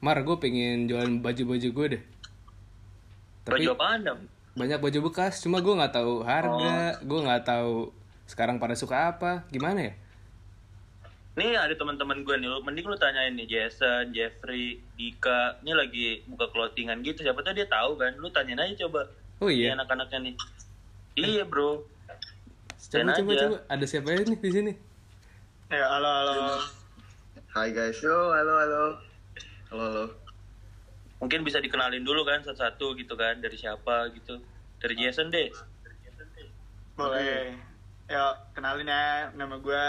Mar gue pengen jualan baju-baju gue deh tapi Baju apaan dong? banyak baju bekas cuma gue nggak tahu harga gue nggak tahu sekarang pada suka apa gimana ya Nih ada teman-teman gue nih, lu- mending lu tanyain nih Jason, Jeffrey, Dika, ini lagi buka clothingan gitu, siapa tahu dia tahu kan, lu tanyain aja coba. oh iya anak-anaknya nih. Iya bro. coba coba aja. coba ada siapa aja nih di sini Ya, halo, halo. Hai guys. Yo, halo, halo. Halo, halo. Mungkin bisa dikenalin dulu kan satu-satu gitu kan, dari siapa gitu. Dari Jason deh. Boleh. Ya, kenalin ya. Nama gue...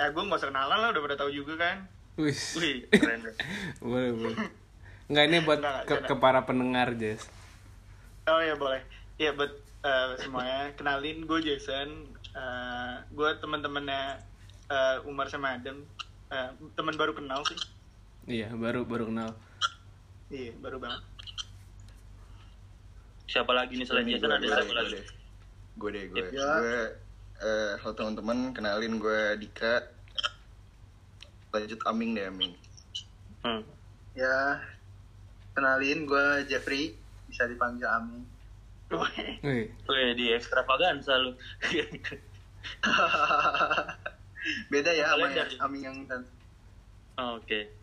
Eh, gue gak usah kenalan lah, udah pada tahu juga kan. Wih, Wih, keren deh. boleh boleh nggak ini buat Nggak, ke, ke para pendengar Jess Oh iya, boleh. Iya, buat eh, semuanya. Kenalin, gue Jason. Eh, gue teman-temannya eh, Umar sama Adam. Eh, teman baru kenal sih. Iya baru baru kenal Iya, baru banget. Siapa lagi nih selain Jason ada gue, siapa lagi? deh. Gue deh, gue. Ya. Gue, eh, halo teman-teman, kenalin gue Dika. Lanjut Aming deh, Aming. Hmm. Ya, kenalin gue Jeffrey, bisa dipanggil Ami. Wih, di ekstravaganza lu. Beda ya sama Kalian yang dan Oke.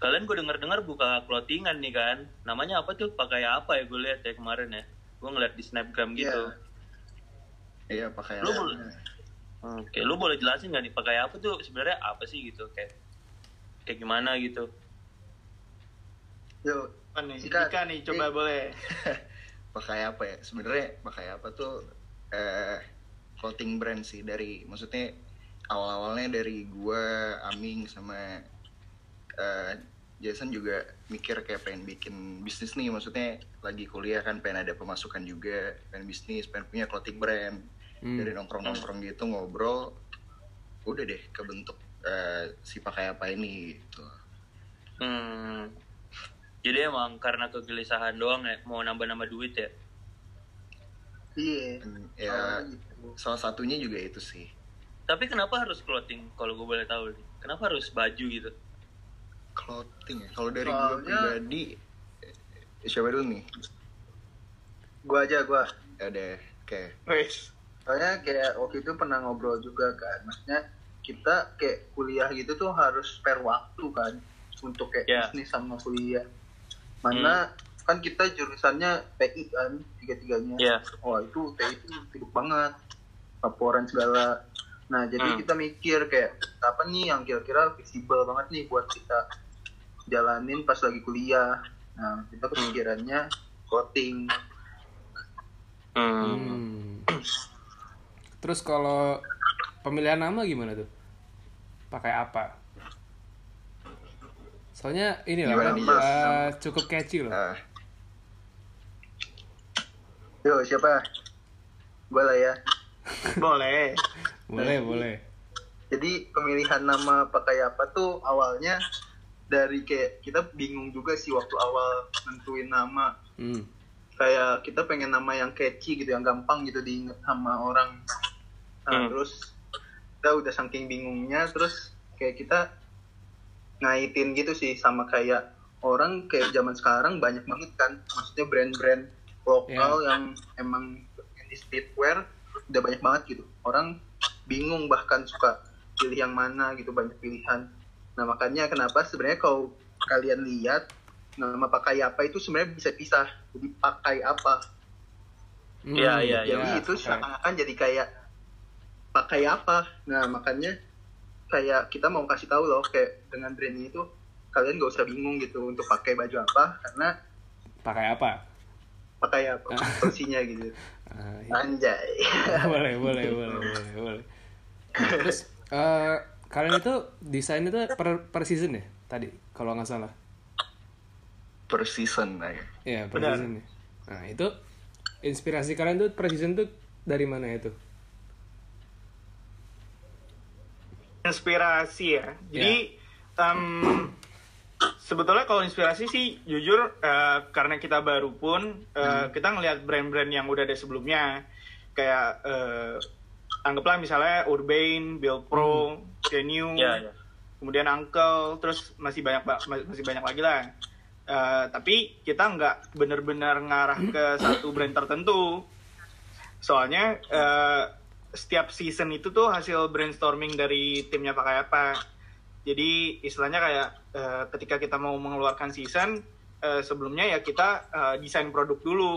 Kalian gue denger-dengar buka clothingan nih kan. Namanya apa tuh? Pakai apa ya gue lihat ya kemarin ya. Gue ngeliat di snapgram gitu. Iya, pakai Lu boleh. Oke, lu boleh jelasin nggak nih pakai apa tuh sebenarnya apa sih gitu kayak kayak gimana gitu. Yuk, Apa nih? Dika, Dika nih, coba eh. boleh. pakai apa ya? Sebenarnya pakai apa tuh eh clothing brand sih dari maksudnya awal-awalnya dari gue Aming sama eh, Jason juga mikir kayak pengen bikin bisnis nih maksudnya lagi kuliah kan pengen ada pemasukan juga pengen bisnis pengen punya clothing brand Hmm. dari nongkrong-nongkrong gitu ngobrol udah deh kebentuk eh, si pakai apa ini gitu Hmm. Jadi emang karena kegelisahan doang ya mau nambah-nambah duit ya. iya. Dan, ya Oh, gitu. salah satunya juga itu sih Tapi kenapa harus clothing kalau gue boleh tahu nih? Kenapa harus baju gitu? Clothing ya kalau dari gue pribadi eh, siapa dulu nih Gue aja, gue. ya deh oke Wes. Soalnya kayak waktu itu pernah ngobrol juga kan. Maksudnya kita kayak kuliah gitu tuh harus spare waktu kan. Untuk kayak Ya. bisnis sama kuliah. Mana kan kita jurusannya TI kan, tiga-tiganya. Iya. wah itu TI itu sibuk banget laporan segala nah jadi Hmm. kita mikir kayak apa nih yang kira-kira fleksibel banget nih buat kita jalanin pas lagi kuliah nah kita kepikirannya clothing Hmm. Hmm. Terus kalau pemilihan nama gimana tuh? Pakai apa? Soalnya ini lah, eh, cukup catchy loh. Ah, yuk siapa gue lah ya Boleh. Boleh, boleh. jadi pemilihan nama pakai apa tuh awalnya dari kayak kita bingung juga sih waktu awal nentuin nama. Hmm. kayak kita pengen nama yang catchy gitu yang gampang gitu diinget sama orang. Nah, Hmm. terus kita udah saking bingungnya terus kayak kita ngaitin gitu sih sama kayak orang kayak zaman sekarang banyak banget kan. Maksudnya brand-brand lokal yang emang di streetwear udah banyak banget gitu. Orang bingung bahkan suka pilih yang mana gitu banyak pilihan nah makanya kenapa sebenarnya kalau kalian lihat nama pakai apa itu sebenarnya bisa pisah. Jadi pakai apa? Hmm, Iya, iya, jadi ya, itu seakan-akan jadi kayak pakai apa? Nah makanya kayak kita mau kasih tahu loh kayak dengan brand ini tuh kalian gak usah bingung gitu untuk pakai baju apa karena Pakai apa? pakai apa? Porsinya gitu. Ah, iya. anjay. Boleh, boleh, boleh, boleh, boleh. Nah, terus eh, kalian itu desain itu per, per season ya tadi kalau nggak salah. per season ya. Iya, per Benar. season ya. Nah, itu inspirasi kalian tuh per season tuh dari mana itu? inspirasi ya. Jadi em, sebetulnya kalau inspirasi sih jujur eh, karena kita baru pun eh, kita ngelihat brand-brand yang udah ada sebelumnya kayak eh, anggaplah misalnya Urbane, Bill Pro, Genu, Iya, iya. kemudian Uncle, terus masih banyak ba- masih banyak lagi lah. Eh, tapi kita nggak bener-bener ngarah ke satu brand tertentu. Soalnya eh, setiap season itu tuh hasil brainstorming dari timnya pakai apa. Jadi istilahnya kayak eh, ketika kita mau mengeluarkan season, eh, sebelumnya ya kita eh, desain produk dulu.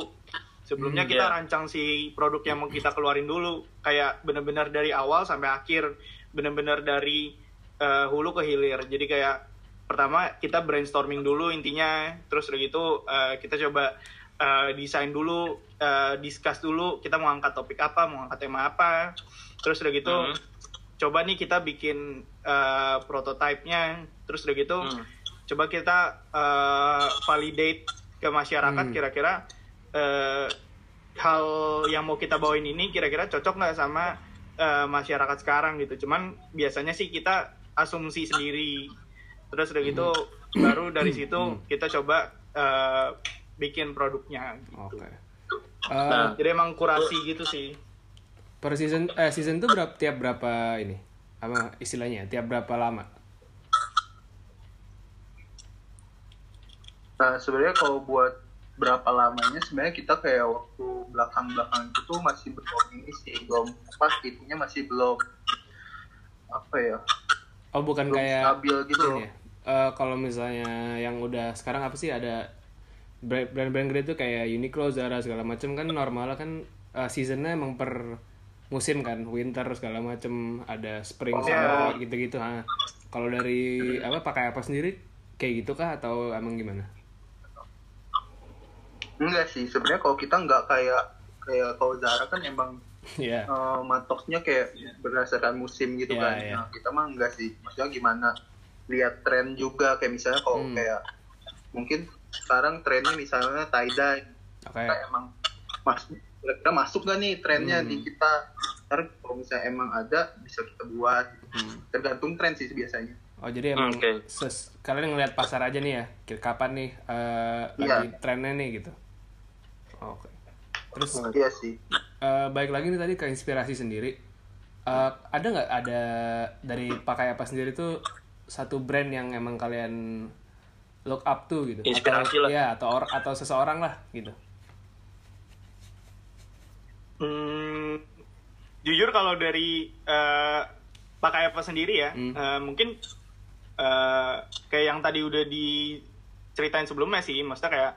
Sebelumnya Hmm, kita iya. rancang si produk yang mau kita keluarin dulu. Kayak bener-bener dari awal sampai akhir. Bener-bener dari eh, hulu ke hilir. Jadi kayak pertama kita brainstorming dulu intinya. Terus udah gitu eh, kita coba eh, desain dulu, eh, discuss dulu. Kita mau angkat topik apa, mau angkat tema apa. Terus udah gitu Hmm. coba nih kita bikin eh, prototype-nya. Terus udah gitu Hmm. coba kita eh, validate ke masyarakat Hmm. Eh, hal yang mau kita bawain ini kira-kira cocok nggak sama eh, masyarakat sekarang gitu cuman biasanya sih kita asumsi sendiri terus udah gitu baru dari situ Hmm. kita coba eh, bikin produknya gitu. Oke. Nah. Eh, jadi emang kurasi gitu sih per season eh season tuh berapa tiap berapa ini? Apa istilahnya? Tiap berapa lama? Nah, sebenarnya kalau buat berapa lamanya sebenarnya kita kayak waktu belakang-belakang itu tuh masih belum ini sih, belum pas itunya masih belum apa ya? Oh, bukan Belum kayak stabil gitu ya. Eh, kalau misalnya yang udah sekarang apa sih ada brand- brand-brand gede tuh kayak Uniqlo, Zara segala macam kan normalnya kan eh, seasonnya emang per musim kan, winter segala macam, ada spring, Oh, summer iya. gitu-gitu. Ha. Kalau dari apa pakai apa sendiri kayak gitu kah atau emang gimana? Enggak sih, sebenarnya kalau kita nggak kayak kayak kalau Zara kan emang Ya. eh, matoknya kayak berdasarkan musim gitu Iya, kan. iya. Nah, kita mah enggak sih. Maksudnya gimana? Lihat tren juga kayak misalnya kalau Hmm. kayak mungkin sekarang trennya misalnya tie dye. Oke. Kita emang mas kira-kira masuk gak nih trennya Hmm. di kita? Ntar kalau misalnya emang ada bisa kita buat. Hmm. Tergantung tren sih biasanya. Oh jadi emang Oke. ses- kalian ngeliat pasar aja nih ya, kira kapan nih eh, Iya. lagi trennya nih gitu. Oke. Terus Iya sih. eh, baik lagi nih tadi ke inspirasi sendiri. Eh, ada nggak ada dari pakai apa sendiri tuh satu brand yang emang kalian look up to gitu? Inspirasi atau, lah. Ya atau or- atau seseorang lah gitu. Hmm, jujur kalau dari eh, pakai apa sendiri ya, Hmm. eh, mungkin eh, kayak yang tadi udah diceritain sebelumnya sih, maksudnya kayak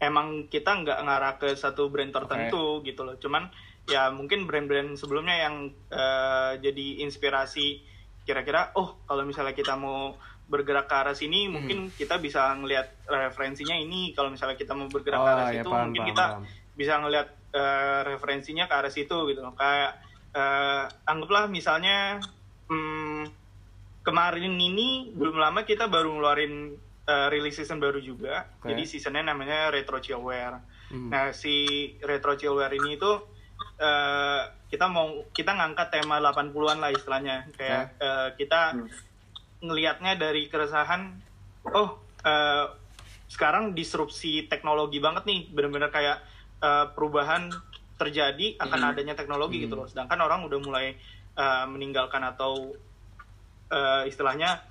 emang kita nggak ngarah ke satu brand tertentu gitu loh. Cuman ya mungkin brand-brand sebelumnya yang eh, jadi inspirasi kira-kira, oh kalau misalnya kita mau bergerak ke arah sini, Hmm. mungkin kita bisa ngelihat referensinya ini. Kalau misalnya kita mau bergerak ke Oh arah ya situ, paham mungkin paham. kita paham. bisa ngelihat eh, referensinya ke arah situ gitu loh kayak eh, anggaplah misalnya hmm, kemarin ini belum lama kita baru ngeluarin eh, rilis season baru juga. Oke. jadi seasonnya namanya retro chillware. Hmm. nah si retro chillware ini tuh eh, kita mau kita ngangkat tema 80-an lah istilahnya. Kayak eh, kita ngelihatnya dari keresahan oh eh, sekarang disrupsi teknologi banget nih. Bener-bener kayak eh, perubahan terjadi akan adanya teknologi gitu loh. Sedangkan orang udah mulai eh, meninggalkan atau eh, istilahnya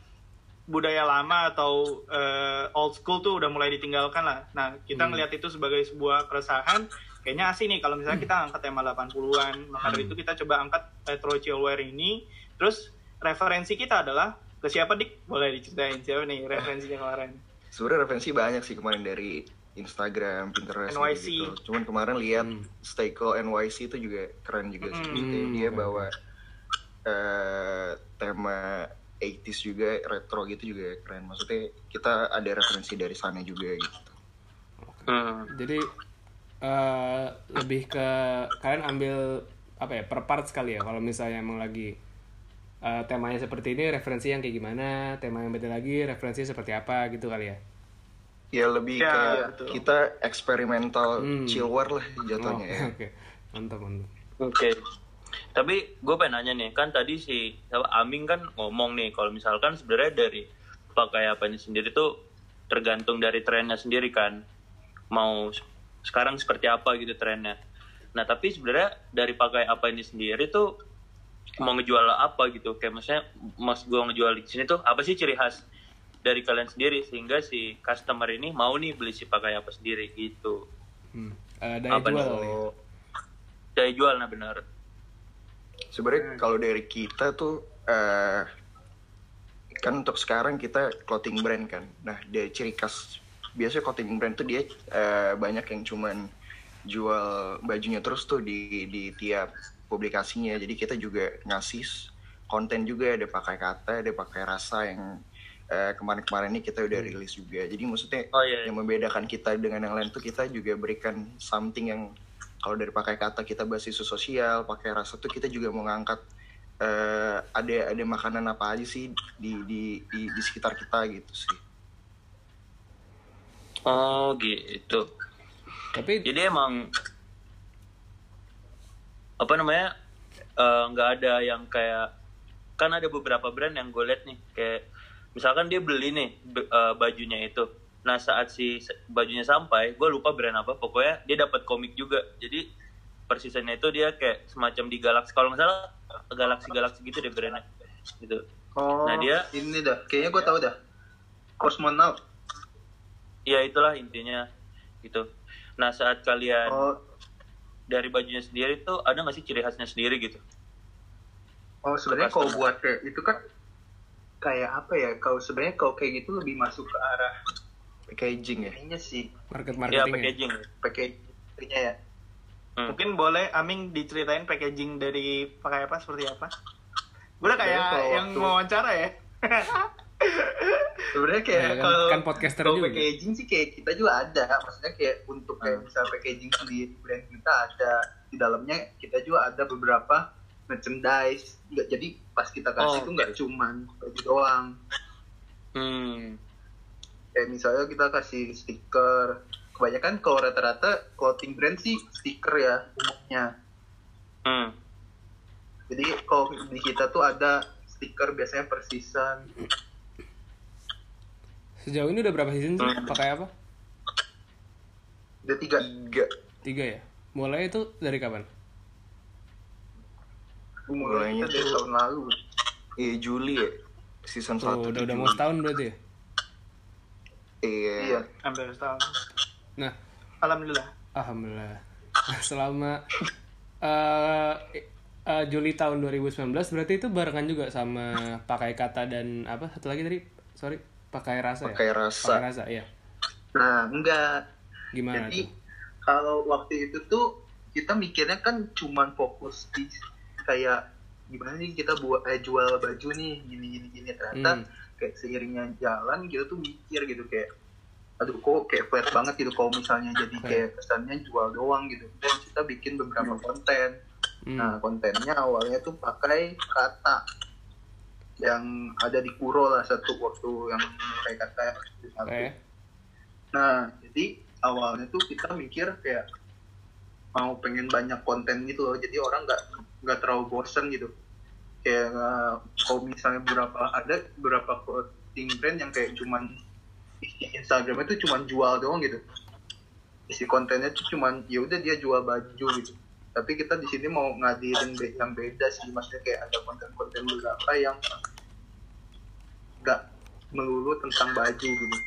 budaya lama atau eh, old school tuh udah mulai ditinggalkan lah. Nah, kita ngelihat itu sebagai sebuah keresahan. Kayaknya asik nih kalau misalnya kita angkat tema 80-an. Maka dari itu kita coba angkat retro chillware ini. Terus referensi kita adalah ke siapa dik? Boleh diceritain siapa nih referensinya kemarin? Sebenarnya referensi banyak sih kemarin dari Instagram, Pinterest NYC. gitu. Cuman kemarin lihat Hmm. Stay Cool NYC itu juga keren juga sih. Hmm. Hmm, Dia oke, bawa eh, tema 80s juga retro gitu juga keren. Maksudnya kita ada referensi dari sana juga gitu. Hmm. Jadi eh, lebih ke kalian ambil apa ya per part sekali ya kalau misalnya emang lagi eh, temanya seperti ini referensi yang kayak gimana tema yang beda lagi referensi seperti apa gitu kali ya Ya lebih Ya, kayak betul. kita eksperimental Hmm. chillware lah Oh, jatuhnya ya. oke mantap mantap Oke. Tapi gue pengen nanya nih, kan tadi si Aming kan ngomong nih, kalau misalkan sebenarnya dari pakai apa ini sendiri tuh tergantung dari trennya sendiri kan. Mau sekarang seperti apa gitu trennya. Nah tapi sebenarnya dari pakai apa ini sendiri tuh mau ngejual apa gitu kayak maksudnya mas gue ngejual di sini tuh apa sih ciri khas dari kalian sendiri sehingga si customer ini mau nih beli si pakai apa sendiri gitu Hmm. Eh, daya Apa jual nih? ya. daya jual nah benar Sebenarnya kalau dari kita tuh eh kan untuk sekarang kita clothing brand kan. Nah, dari ciri khas biasanya clothing brand tuh dia eh, banyak yang cuman jual bajunya terus tuh di di tiap publikasinya. Jadi kita juga ngasih konten juga ada pakai kata, ada pakai rasa yang eh, kemarin-kemarin ini kita udah rilis juga. Jadi maksudnya Oh, iya, iya. yang membedakan kita dengan yang lain tuh kita juga berikan something yang kalau dari pakai kata kita bahas isu sosial, pakai rasa tuh kita juga mau ngangkat eh, ada ada makanan apa aja sih di di di, di sekitar kita gitu sih. oh gitu Tapi jadi emang apa namanya eh, nggak ada yang kayak kan ada beberapa brand yang gue liat nih kayak misalkan dia beli nih eh, bajunya itu nah saat si bajunya sampai gue lupa brand apa pokoknya dia dapat komik juga jadi persisnya itu dia kayak semacam di galaksi kalau nggak salah galaksi galaksi gitu deh brandnya gitu Oh, Nah, dia- ini dah. Kayaknya gue tahu dah. Cosmonaut. ya itulah intinya gitu nah saat kalian Oh, dari bajunya sendiri tuh ada nggak sih ciri khasnya sendiri gitu oh sebenarnya kalau buat kayak itu kan kayak apa ya? Kalau sebenarnya kalau kayak gitu lebih masuk ke arah Packaging ya. ininya sih, market ya marketing ya. packaging packagingnya ya. Hmm. Mungkin boleh Aming diceritain packaging dari pakai apa seperti apa? Gue udah kayak yang waktu- wawancara ya. Sebenarnya kayak Ya, kan- kalau kan podcaster kalau juga. packaging sih kayak kita juga ada. Maksudnya kayak untuk kayak Hmm. misal packaging sendiri brand kita ada di dalamnya kita juga ada beberapa merchandise. Nggak jadi pas kita kasih Oh, itu nggak cuman baju doang. Hmm. Kayak misalnya kita kasih stiker. Kebanyakan kalau rata-rata clothing brand sih stiker ya umumnya. Hmm. Jadi kalau di kita tuh ada stiker biasanya per season. Sejauh ini udah berapa season sih? Hmm. Pakai apa? Ada tiga. Tiga. Tiga ya. Mulai itu dari kapan? Mulainya dari tuh- tahun lalu. Iya Juli ya. Season Tuh, 1 udah udah mau setahun berarti ya. Iya. Iya. Hampir setahun. Nah, Alhamdulillah. alhamdulillah. Selama eh eh, Juli tahun 2019 berarti itu barengan juga sama pakai kata dan apa satu lagi tadi? Sorry, pakai rasa ya. Pakai rasa. Pakai rasa, iya. Nah, enggak. Gimana Jadi tuh? kalau waktu itu tuh kita mikirnya kan cuman fokus di kayak gimana nih kita buat eh, jual baju nih gini gini gini ternyata Hmm. Kayak seiringnya jalan kita tuh mikir gitu kayak aduh kok kayak flat banget gitu kalau misalnya jadi kayak kesannya jual doang gitu dan kita bikin beberapa konten Hmm. nah kontennya awalnya tuh pakai kata yang ada di Kuro lah satu waktu yang kayak kata satu. Nah, jadi awalnya tuh kita mikir kayak mau pengen banyak konten gitu loh. Jadi orang nggak nggak terlalu bosen gitu. Kayak kalau misalnya beberapa ada beberapa clothing brand yang kayak cuman isi Instagramnya tuh cuman jual doang gitu. Isi kontennya tuh cuman ya udah dia jual baju gitu. Tapi kita di sini mau ngadirin be- yang beda sih, maksudnya kayak ada konten-konten beberapa yang nggak melulu tentang baju gitu.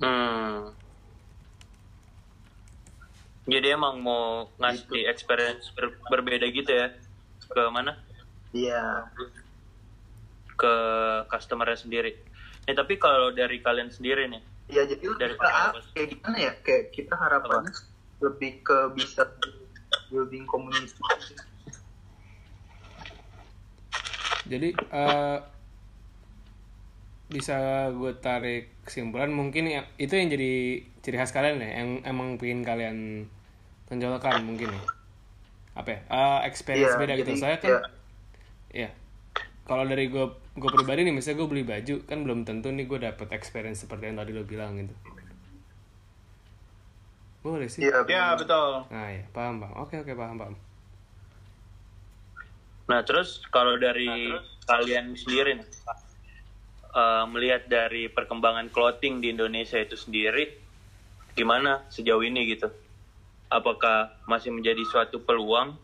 Hmm. Jadi emang mau ngasih experience ber- berbeda gitu ya ke mana? Iya. Ke customernya sendiri. Nih tapi kalau dari kalian sendiri nih, Ya jadi Dari kita apa? kayak gimana ya? Kayak kita harapannya lebih ke bisa building community. Jadi eh bisa gue tarik kesimpulan mungkin ya, itu yang jadi ciri khas kalian ya, yang emang pengen kalian tonjolkan mungkin ya. Apa ya? Eh, experience Iya, beda gitu. jadi Saya kan, ya. Kalau dari gue gue pribadi nih, misalnya gue beli baju kan belum tentu nih gue dapet experience seperti yang tadi lo bilang gitu. Boleh sih. Iya. Ya betul. Nah ya, paham bang. Oke oke paham paham. Nah, terus kalau dari kalian sendiri nih, eh, melihat dari perkembangan clothing di Indonesia itu sendiri, gimana sejauh ini gitu? Apakah masih menjadi suatu peluang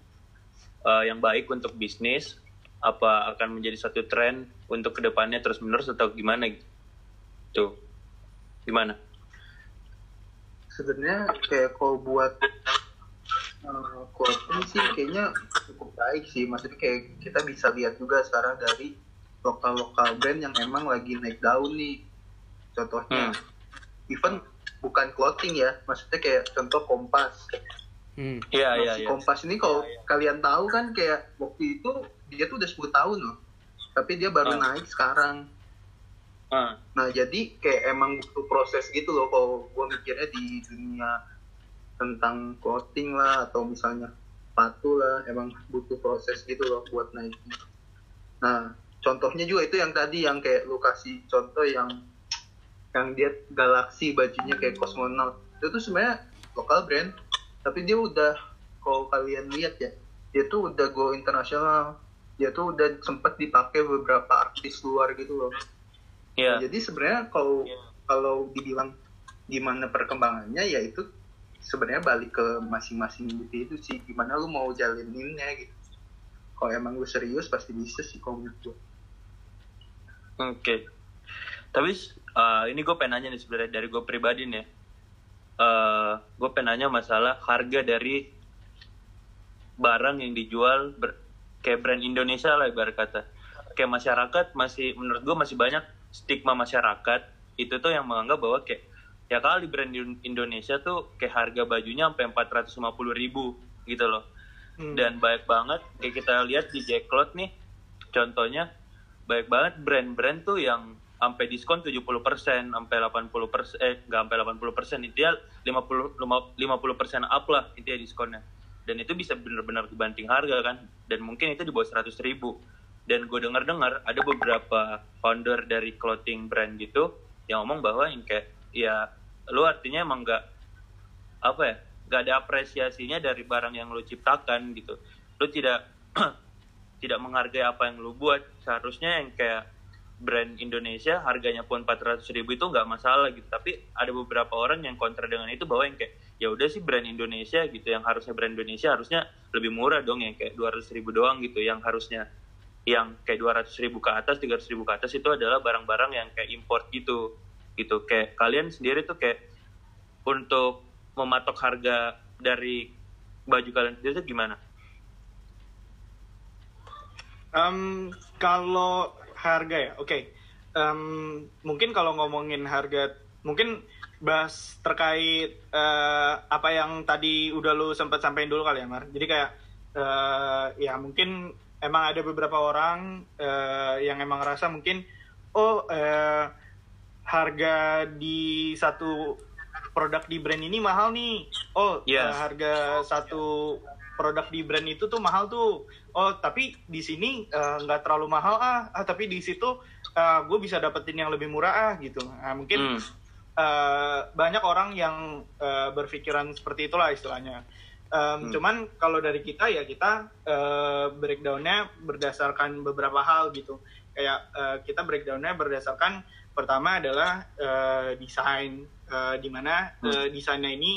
uh, yang baik untuk bisnis apa akan menjadi satu tren untuk ke depannya terus menerus atau gimana gitu? Gimana? Sebenarnya kayak kalau buat uh, sih kayaknya cukup baik sih. Maksudnya kayak kita bisa lihat juga sekarang dari lokal lokal brand yang emang lagi naik daun nih. Contohnya Hmm. even bukan clothing ya maksudnya kayak contoh kompas Hmm. iya Nah, iya si iya kompas ini kalau kalian tahu kan kayak waktu itu dia tuh udah 10 tahun loh tapi dia baru Ah. naik sekarang Ah, Nah jadi kayak emang butuh proses gitu loh kalau gue mikirnya di dunia tentang clothing lah atau misalnya sepatu lah emang butuh proses gitu loh buat naiknya. Nah contohnya juga itu yang tadi yang kayak lu kasih contoh yang yang dia galaksi bajunya kayak kosmonaut itu tuh sebenarnya lokal brand tapi dia udah kalau kalian lihat ya dia tuh udah go internasional. Dia tuh udah sempet dipakai beberapa artis luar gitu loh. Iya. Jadi sebenarnya kalau kalau dibilang gimana perkembangannya ya itu sebenarnya balik ke masing-masing individu sih. Gimana lu mau jalaninnya gitu. Kalau emang lu serius pasti bisa sih kalau menurut gue Oke. Tapi uh, ini gue pengen nanya nih sebenarnya dari gue pribadi nih. Uh, gue pengen nanya masalah harga dari barang yang dijual ber, kayak brand Indonesia lah ibarat kata. Kayak masyarakat masih menurut gue masih banyak stigma masyarakat itu tuh yang menganggap bahwa kayak ya kali brand In- Indonesia tuh kayak harga bajunya sampai 450 ribu gitu loh Hmm. dan banyak banget kayak kita lihat di Jacklot nih contohnya banyak banget brand-brand tuh yang sampai diskon 70% sampai 80% eh nggak sampai 80% intinya 50 50% up lah intinya diskonnya. Dan itu bisa benar-benar dibanting harga kan dan mungkin itu di bawah 100 ribu. Dan gue dengar-dengar ada beberapa founder dari clothing brand gitu yang ngomong bahwa yang kayak ya lu artinya emang nggak apa ya nggak ada apresiasinya dari barang yang lu ciptakan gitu. Lu tidak tidak menghargai apa yang lu buat. Seharusnya yang kayak brand Indonesia harganya pun 400 ribu itu nggak masalah gitu tapi ada beberapa orang yang kontra dengan itu bahwa yang kayak ya udah sih brand Indonesia gitu yang harusnya brand Indonesia harusnya lebih murah dong yang kayak 200 ribu doang gitu yang harusnya yang kayak 200 ribu ke atas 300 ribu ke atas itu adalah barang-barang yang kayak import gitu gitu kayak kalian sendiri tuh kayak untuk mematok harga dari baju kalian sendiri itu gimana? Em, kalau harga ya, oke. Em, mungkin kalau ngomongin harga, mungkin bahas terkait eh, apa yang tadi udah lu sempat sampaikan dulu kali ya, Mar. Jadi kayak eh, ya mungkin emang ada beberapa orang eh, yang emang ngerasa mungkin oh eh, harga di satu produk di brand ini mahal nih. Oh, Yes. eh, harga satu produk di brand itu tuh mahal tuh. Oh, tapi di sini eh, nggak terlalu mahal ah. ah tapi di situ gue bisa dapetin yang lebih murah ah gitu. Nah, mungkin Hmm. eh, banyak orang yang eh, berpikiran seperti itulah istilahnya. Em, Cuman kalau dari kita ya kita eh, breakdownnya berdasarkan beberapa hal gitu. Kayak eh, kita breakdownnya berdasarkan pertama adalah eh, desain, eh, di mana eh, desainnya ini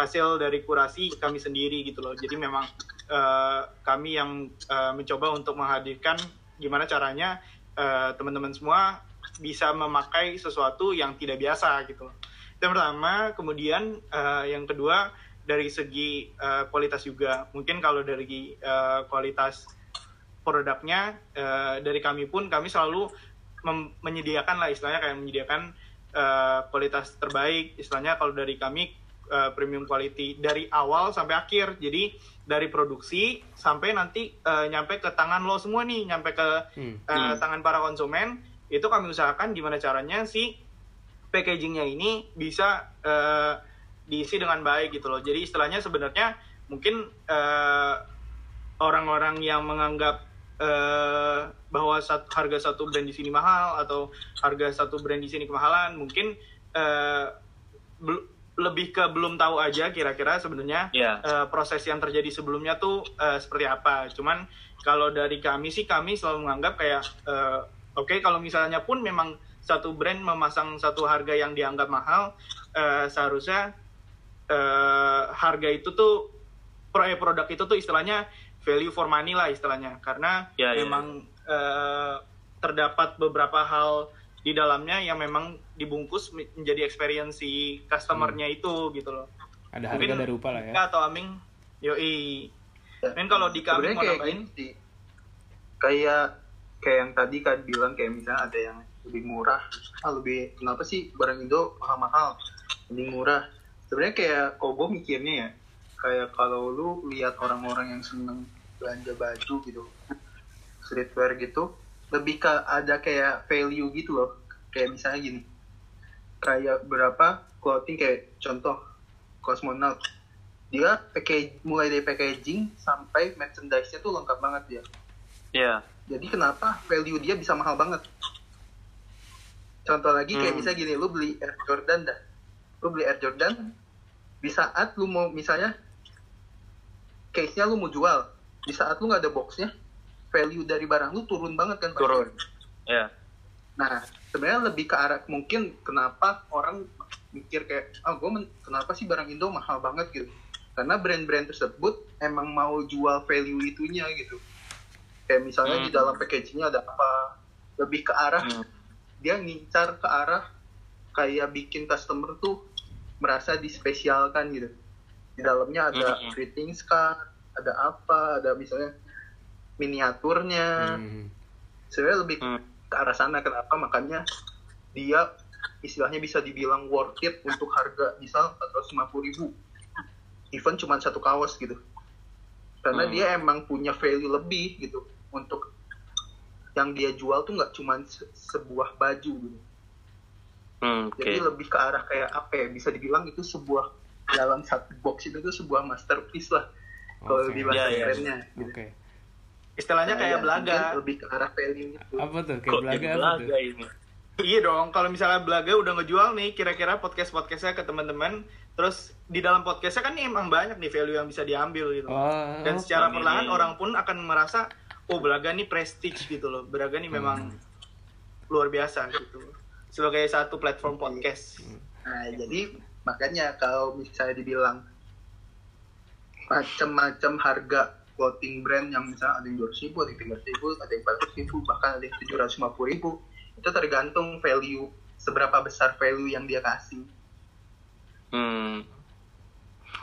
hasil dari kurasi kami sendiri gitu loh. Jadi memang eh, kami yang eh, mencoba untuk menghadirkan gimana caranya eh, teman-teman semua bisa memakai sesuatu yang tidak biasa gitu loh. Itu yang pertama, kemudian eh, yang kedua dari segi eh, kualitas juga. Mungkin kalau dari eh, kualitas produknya eh, dari kami pun kami selalu menyediakan lah istilahnya kayak menyediakan eh, kualitas terbaik. Istilahnya kalau dari kami eh, premium quality dari awal sampai akhir. Jadi dari produksi sampai nanti eh, nyampe ke tangan lo semua nih nyampe ke Hmm. eh, tangan para konsumen itu kami usahakan gimana caranya si packagingnya ini bisa eh, diisi dengan baik gitu loh. Jadi istilahnya sebenarnya mungkin eh, orang-orang yang menganggap eh, bahwa sat- harga satu brand di sini mahal atau harga satu brand di sini kemahalan mungkin bel- lebih ke belum tahu aja kira-kira sebenarnya Iya. eh, proses yang terjadi sebelumnya tuh eh, seperti apa. Cuman kalau dari kami sih kami selalu menganggap kayak eh, oke kalau misalnya pun memang satu brand memasang satu harga yang dianggap mahal eh, seharusnya eh, harga itu tuh pro- produk itu tuh istilahnya value for money lah istilahnya karena Ya, ya, memang eh, terdapat beberapa hal di dalamnya yang memang dibungkus menjadi experience si customernya itu gitu loh Ada harga Mungkin dan rupa lah ya. Atau Aming yoi Ya. Mungkin kalau di kami mau kayak nambahin gini sih. Kayak kayak yang tadi kan bilang kayak misalnya ada yang lebih murah. Ah lebih kenapa sih barang Indo mahal-mahal? Lebih murah. Sebenarnya kayak kalau gue mikirnya ya kayak kalau lu lihat orang-orang yang seneng belanja baju gitu streetwear gitu lebih ke ada kayak value gitu loh kayak misalnya gini kayak berapa clothing kayak contoh kosmonaut dia package mulai dari packaging sampai merchandise-nya tuh lengkap banget dia. Iya. Jadi kenapa value dia bisa mahal banget? Contoh lagi kayak Hmm. bisa gini, lu beli Air Jordan dah. Lu beli Air Jordan di saat lu mau misalnya case-nya lu mau jual, di saat lu nggak ada box-nya, value dari barang lu turun banget kan. Turun. Iya. Nah, sebenarnya lebih ke arah mungkin kenapa orang mikir kayak, ah gue kenapa sih barang Indo mahal banget gitu. Karena brand-brand tersebut emang mau jual value itunya gitu. Kayak misalnya Hmm. di dalam packagingnya ada apa. Lebih ke arah, Hmm. dia ngincar ke arah kayak bikin customer tuh merasa dispesialkan gitu. Di dalamnya ada Hmm. greetings card, ada apa, ada misalnya miniaturnya Hmm. sebenarnya lebih Hmm. ke arah sana kenapa makanya dia istilahnya bisa dibilang worth it untuk harga misal 450 ribu even cuma satu kaos gitu karena Hmm. dia emang punya value lebih gitu untuk yang dia jual tuh nggak cuma se- sebuah baju gitu Hmm, Oke. jadi lebih ke arah kayak apa ya bisa dibilang itu sebuah dalam satu box itu tuh sebuah masterpiece lah kalau Oke. lebih bahasa Ya, ya. kerennya gitu. Oke. istilahnya Nah, kayak ya, belaga lebih ke arah value itu Apa tuh? Kayak Kok belaga jadi apa tuh? belaga ini? Iya dong, kalau misalnya Belaga udah ngejual nih, kira-kira podcast-podcastnya ke teman-teman, terus di dalam podcastnya kan nih emang banyak nih value yang bisa diambil gitu. Oh, Dan secara ini. perlahan orang pun akan merasa, oh Belaga nih prestige gitu loh, Belaga nih memang luar biasa gitu. Sebagai satu platform podcast. Nah, jadi makanya kalau misalnya dibilang macam-macam harga clothing brand yang misalnya ada yang 200 ribu, ada yang 300 ribu, ada yang 400 ribu, bahkan ada yang 750 ribu, itu tergantung value, seberapa besar value yang dia kasih. Hmm.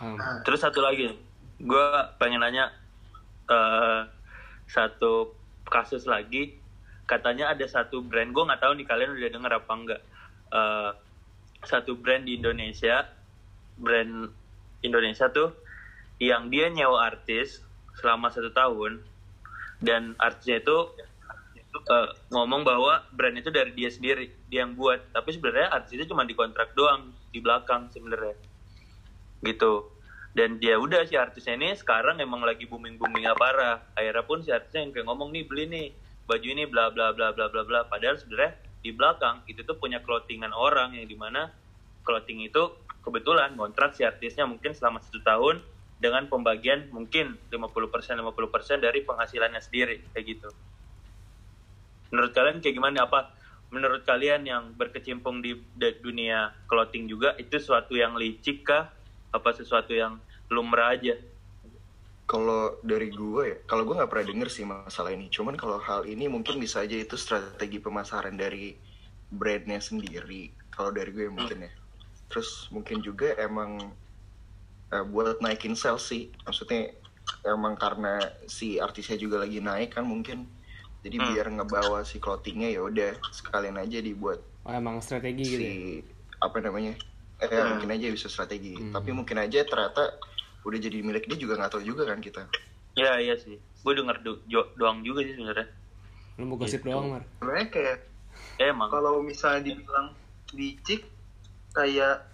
Hmm. Nah, Terus satu lagi, gue pengen nanya eh, satu kasus lagi. Katanya ada satu brand, gue nggak tahu nih kalian udah denger apa enggak. Eh, satu brand di Indonesia, brand Indonesia tuh, yang dia nyewa artis selama satu tahun, dan artisnya itu eh, ngomong bahwa brand itu dari dia sendiri, dia yang buat. Tapi sebenarnya artis itu cuma dikontrak doang di belakang sebenarnya. Gitu. Dan dia udah si artisnya ini sekarang emang lagi booming boomingnya parah. Akhirnya pun si artisnya yang kayak ngomong nih beli nih baju ini bla bla bla bla bla bla. Padahal sebenarnya di belakang itu tuh punya clothingan orang yang di mana clothing itu kebetulan kontrak si artisnya mungkin selama satu tahun dengan pembagian mungkin 50% 50% dari penghasilannya sendiri kayak gitu. Menurut kalian kayak gimana? Apa menurut kalian yang berkecimpung di dunia clothing juga itu sesuatu yang licik kah? Apa sesuatu yang lumrah aja Kalau dari gue ya, kalau gue nggak pernah denger sih masalah ini. Cuman kalau hal ini mungkin bisa aja itu strategi pemasaran dari brandnya sendiri. Kalau dari gue mungkin ya. Terus mungkin juga emang eh, buat naikin sales sih. Maksudnya emang karena si artisnya juga lagi naik kan mungkin. Jadi Hmm. biar ngebawa si clothingnya ya udah sekalian aja dibuat Oh, emang strategi gitu ya? si apa namanya eh Hmm. mungkin aja bisa strategi Hmm. tapi mungkin aja ternyata udah jadi milik dia juga nggak tahu juga kan kita. Ya iya sih. Gue denger do- jo- doang juga sih sebenarnya. Lu mau gosip Gitu. doang, Mar? sebenarnya kayak Eh, emang. kalau misalnya dibilang licik kayak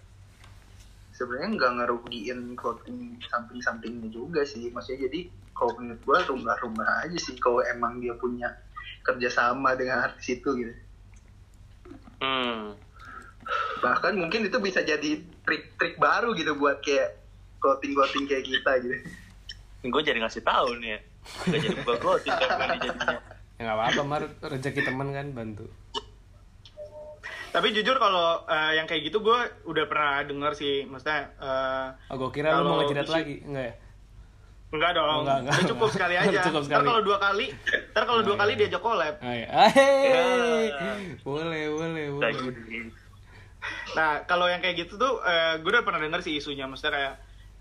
sebenarnya nggak ngerugiin clothing samping-sampingnya juga sih. Maksudnya jadi kalau menurut gua rumah-rumah aja sih kalau emang dia punya kerjasama dengan artis itu gitu. Hmm. bahkan mungkin itu bisa jadi trik-trik baru gitu buat kayak clothing-clothing kayak kita gitu gue jadi ngasih tahu nih ya Gak jadi buka clothing kan gue nih jadinya Ya nggak apa-apa, Mar. Rezeki teman kan bantu. Tapi jujur kalau eh, yang kayak gitu gue udah pernah denger sih, maksudnya eh, Oh, gue kira lu mau isi- lagi. Enggak ya? Enggak dong. Enggak, enggak, Udah cukup enggak. sekali aja. Cukup Ntar sekali. kalau dua kali, ntar kalau dua kali diajak collab. Ah, iya. Hey. Ya. boleh boleh boleh Nah, kalau yang kayak gitu tuh, eh, gue udah pernah denger sih isunya. Maksudnya kayak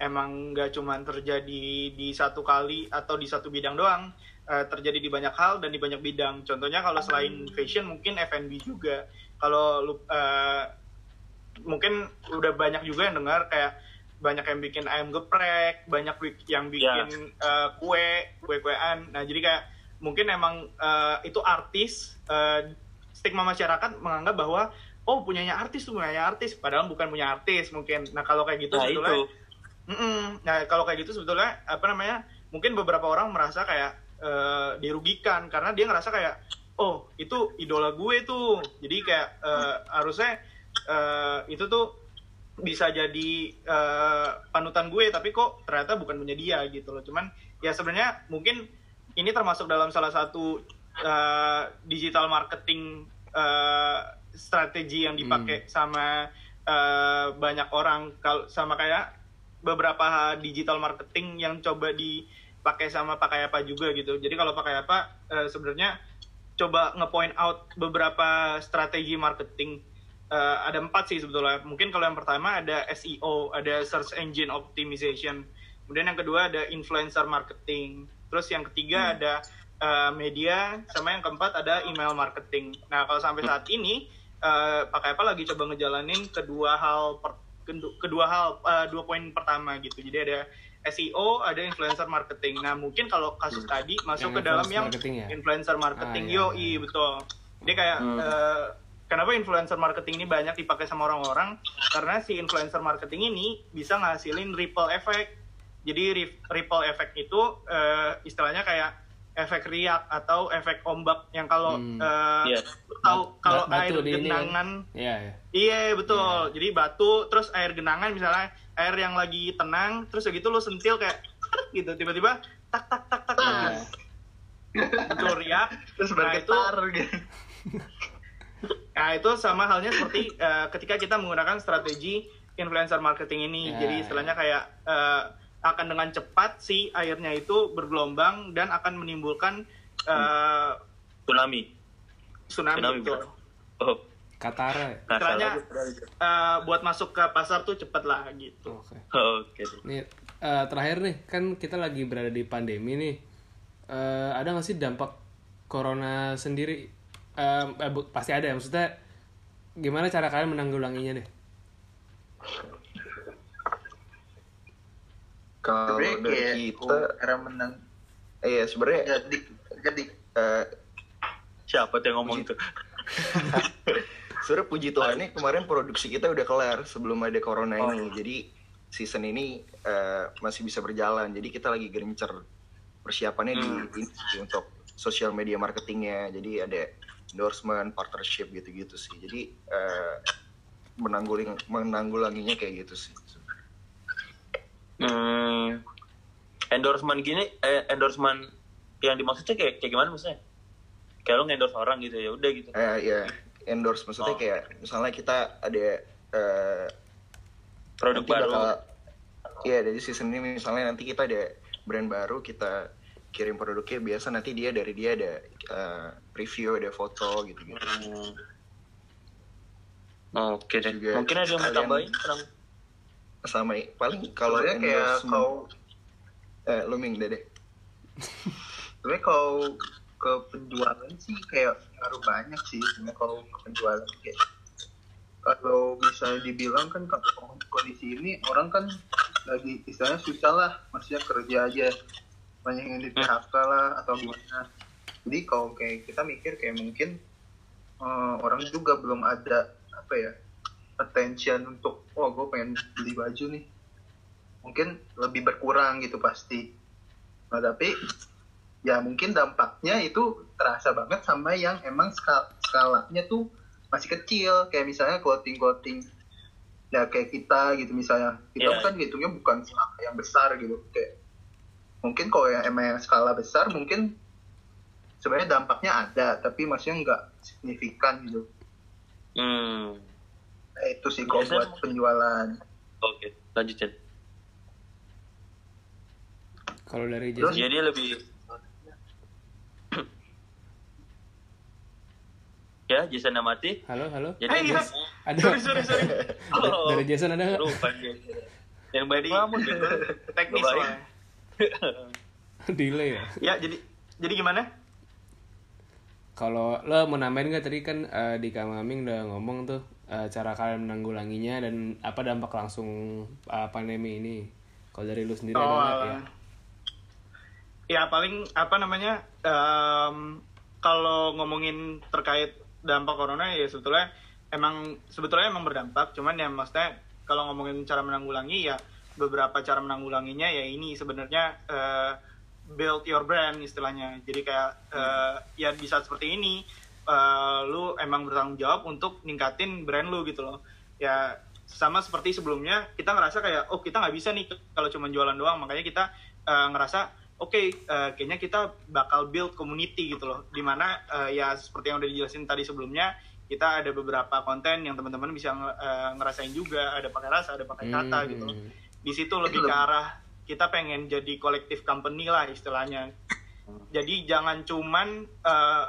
emang nggak cuma terjadi di satu kali atau di satu bidang doang. Eh, terjadi di banyak hal dan di banyak bidang. Contohnya kalau selain fashion mungkin F&B juga. Kalau lu eh, mungkin udah banyak juga yang dengar kayak banyak yang bikin ayam geprek, banyak yang bikin eh, kue, kue-kuean. Nah, jadi kayak mungkin emang eh, itu artis eh, stigma masyarakat menganggap bahwa oh punyanya artis tuh punyanya artis padahal bukan punya artis mungkin. Nah, kalau kayak gitu nah sebetulnya itu Mm-mm. Nah, kalau kayak gitu sebetulnya apa namanya? Mungkin beberapa orang merasa kayak eh, dirugikan karena dia ngerasa kayak oh, itu idola gue tuh. Jadi kayak eh, harusnya eh, itu tuh bisa jadi eh, panutan gue tapi kok ternyata bukan punya dia gitu loh. Cuman ya sebenarnya mungkin ini termasuk dalam salah satu eh, digital marketing eh, strategi yang dipakai sama eh, banyak orang kalau sama kayak beberapa digital marketing yang coba dipakai sama pakai apa juga gitu. Jadi kalau pakai apa eh, sebenarnya coba ngepoint out beberapa strategi marketing. Eh, ada empat sih sebetulnya. Mungkin kalau yang pertama ada SEO, ada search engine optimization. Kemudian yang kedua ada influencer marketing. Terus yang ketiga ada eh, media, sama yang keempat ada email marketing. Nah kalau sampai saat ini eh, pakai apa lagi coba ngejalanin kedua hal per- kedua hal eh, dua poin pertama gitu. Jadi ada SEO, ada influencer marketing. Nah mungkin kalau kasus tadi masuk Yang ke dalam yang marketing ya? influencer marketing, Ah, iya, yo iya. betul. Jadi kayak Hmm. eh, kenapa influencer marketing ini banyak dipakai sama orang-orang? Karena si influencer marketing ini bisa ngasilin ripple effect. Jadi ri- ripple effect itu eh, istilahnya kayak efek riak atau efek ombak yang kalau Hmm. eh, Iya. lu tahu kalau Ba- air kan? genangan Iya, iya. Iya betul. Jadi batu terus air genangan misalnya air yang lagi tenang terus begitu lu sentil kayak gitu tiba-tiba tak tak tak tak tak Iya. muncul riak. terus Nah, itu bergetar gitu nah itu sama halnya seperti eh, ketika kita menggunakan strategi influencer marketing ini. Ya. Jadi istilahnya kayak eh, akan dengan cepat si airnya itu bergelombang dan akan menimbulkan eh, tsunami tsunami. Tsunami, betul. oh Katara. ya? nggak Istilahnya salah eh, buat masuk ke pasar tuh cepet lah gitu. Oke. oke Nih, eh, terakhir nih, kan kita lagi berada di pandemi nih. Eh, ada nggak sih dampak corona sendiri? Eh, eh, pasti ada ya. Maksudnya, gimana cara kalian menanggulanginya deh? Kalau dari kayak kita, cara menang iya sebenarnya jadi jadi eh, siapa tuh yang ngomong tuh sebenarnya puji Tuhan nih kemarin produksi kita udah kelar sebelum ada corona Oh. ini. Jadi season ini eh, masih bisa berjalan. Jadi kita lagi gencer persiapannya di Hmm. ini sih, untuk social media marketingnya. Jadi ada endorsement, partnership gitu-gitu sih. Jadi eh, menangguling menanggulanginya kayak gitu sih. Hmm, endorsement gini eh, endorsement yang dimaksudnya kayak kayak gimana maksudnya kayak lo ngendorse orang gitu ya udah gitu Eh ya endorse maksudnya Oh. kayak misalnya kita ada eh, produk baru bakal- Iya dari season ini misalnya nanti kita ada brand baru kita kirim produknya biasa nanti dia dari dia ada eh, review ada foto gitu gitu. Hmm. oke deh Juga mungkin ada yang mau tambahin Terang. Sama paling kalau sebenarnya kayak kau eh, lu Ming deh. sebenarnya kalau ke penjualan sih kayak ngaruh banyak sih sebenarnya kalau ke penjualan kayak. Kalau bisa dibilang kan kalau kondisi ini orang kan lagi istilahnya susah lah maksudnya kerja aja. Banyak yang di PHK lah atau gimana. Jadi kalau kayak kita mikir kayak mungkin eh, orang juga belum ada apa ya attention untuk oh gue pengen beli baju nih. Mungkin lebih berkurang gitu pasti. Nah tapi ya mungkin dampaknya itu terasa banget sama yang emang ska- skalanya tuh masih kecil. Kayak misalnya clothing clothing ya kayak kita gitu misalnya. Kita Iya. kan hitungnya bukan skala yang besar gitu. Kayak mungkin kalau yang emang yang skala besar mungkin sebenarnya dampaknya ada tapi maksudnya nggak signifikan gitu. Hmm itu sih kalau Biasanya buat penjualan oke lanjutin Kalau dari Terus? Jason, Jadi lebih ya Jason udah mati. halo halo. Jadi Eh, iya. Ada Sorry, sorry, sorry. Oh, dari Jason ada nggak? lupa dia. Yang tadi Teknis soalnya. Delay ya. Ya, jadi jadi gimana? Kalau lo mau nambahin nggak tadi kan eh, di Kamaming udah ngomong tuh eh, cara kalian menanggulanginya dan apa dampak langsung eh, pandemi ini. Kalau dari lu sendiri ada Oh, nggak ya? ya paling apa namanya em, kalau ngomongin terkait dampak corona ya sebetulnya emang sebetulnya emang berdampak cuman ya maksudnya kalau ngomongin cara menanggulangi ya beberapa cara menanggulanginya ya ini sebenarnya eh, build your brand istilahnya jadi kayak eh, ya bisa seperti ini eh, lu emang bertanggung jawab untuk ningkatin brand lu gitu loh. Ya sama seperti sebelumnya kita ngerasa kayak oh kita nggak bisa nih kalau cuma jualan doang. Makanya kita eh, ngerasa oke eh, kayaknya kita bakal build community gitu loh. Di mana eh, ya seperti yang udah dijelasin tadi sebelumnya kita ada beberapa konten yang teman-teman bisa eh, ngerasain juga. Ada pakai rasa ada pakai kata Hmm. gitu. loh di situ lebih ke arah kita pengen jadi kolektif company lah istilahnya. Jadi jangan cuman eh,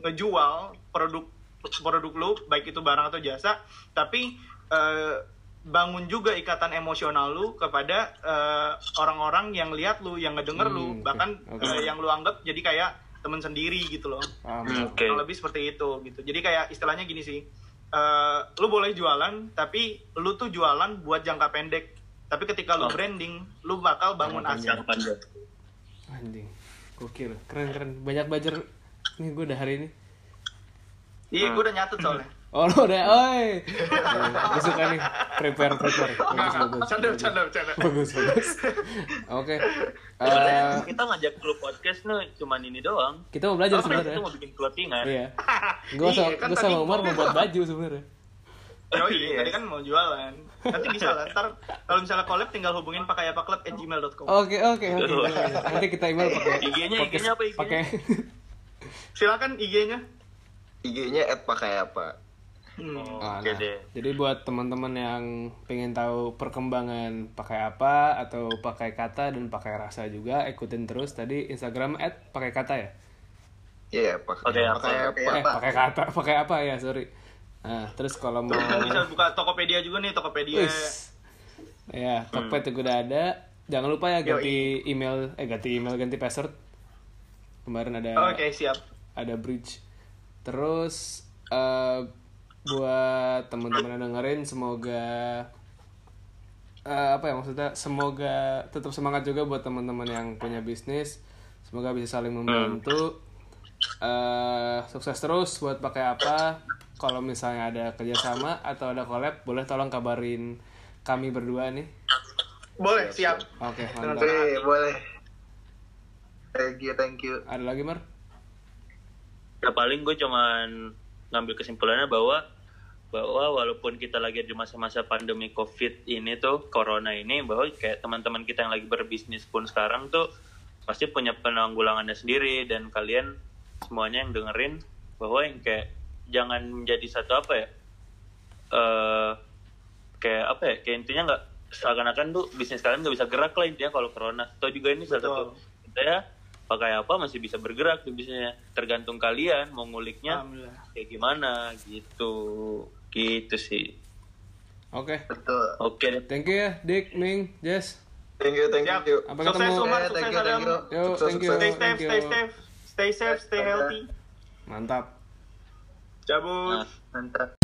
ngejual produk produk lu baik itu barang atau jasa tapi eh, bangun juga ikatan emosional lu kepada eh, orang-orang yang lihat lu yang ngedenger lu Hmm, oke, bahkan oke. eh, yang lu anggap jadi kayak temen sendiri gitu loh Paham. Oke. kurang lebih seperti itu gitu jadi kayak istilahnya gini sih eh, lu boleh jualan tapi lu tuh jualan buat jangka pendek tapi ketika lu Oh. branding lu bakal bangun aset panjang. Anjing. Gokil. Keren keren. Banyak belajar nih gue udah hari ini. iya gue udah nyatet soalnya Oh lo udah, oi. Gue suka nih, prepare prepare. Bagus bagus. canda canda canda Bagus bagus. Oke. Sebenarnya Eh, kita ngajak klub podcast nih cuman ini doang. kita mau belajar Kita sebenarnya. mau bikin clothingan. Iya. Gue sama, Iya, kan gue sama Umar mau buat baju sebenarnya. Oh iya, tadi kan mau jualan. Nanti bisa lah. Ntar kalau misalnya collab tinggal hubungin pakai apa club gmail.com. Oke oke oke. Nanti kita email pakai IG-nya, IG-nya apa IG-nya? Pakai Silakan IG-nya. IG-nya at pakai apa Hmm. Oh, Ah, Oke nah. deh. Jadi buat teman-teman yang pengen tahu perkembangan pakai apa atau pakai kata dan pakai rasa juga ikutin terus tadi Instagram at pakai kata ya. Iya, pakai Pakai apa? pakai apa? Eh pakai kata pakai apa ya sorry. Nah terus kalau mau Bisa buka Tokopedia juga nih, Tokopedia. Wis. Ya, Tokped juga udah ada. Jangan lupa ya ganti email, eh ganti email, ganti password. Kemarin ada Oke, siap. Ada bridge. Terus eh buat teman-teman yang dengerin semoga eh, apa ya maksudnya semoga tetap semangat juga buat teman-teman yang punya bisnis. Semoga bisa saling membantu. eh sukses terus buat pakai apa. Kalau misalnya ada kerjasama atau ada collab, boleh tolong kabarin kami berdua nih. Boleh, siap. Oke, Dengan mantap. Boleh. Thank you, thank you. Ada lagi, Mar? Ya paling gue cuman ngambil kesimpulannya bahwa bahwa walaupun kita lagi di masa-masa pandemi covid ini tuh corona ini bahwa kayak teman-teman kita yang lagi berbisnis pun sekarang tuh pasti punya penanggulangannya sendiri. Dan kalian semuanya yang dengerin bahwa yang kayak jangan menjadi satu apa ya eh kayak apa ya kayak intinya nggak seakan-akan tuh bisnis kalian nggak bisa gerak lah intinya kalau corona. Atau juga ini salah satu kita ya pakai apa masih bisa bergerak tuh bisnisnya tergantung kalian mau nguliknya kayak gimana gitu gitu sih Oke. Betul. oke deh Thank you ya, Dick, Ming, Jess. Thank you, thank Siap. you. Sampai Sukses, ketemu. Umar. Eh, Sukses, thank you, thank you. Adam. Yo, Sukses, thank you. sukses. Stay safe, stay safe. Stay safe, stay healthy. Mantap. Cabut. nah Mantap.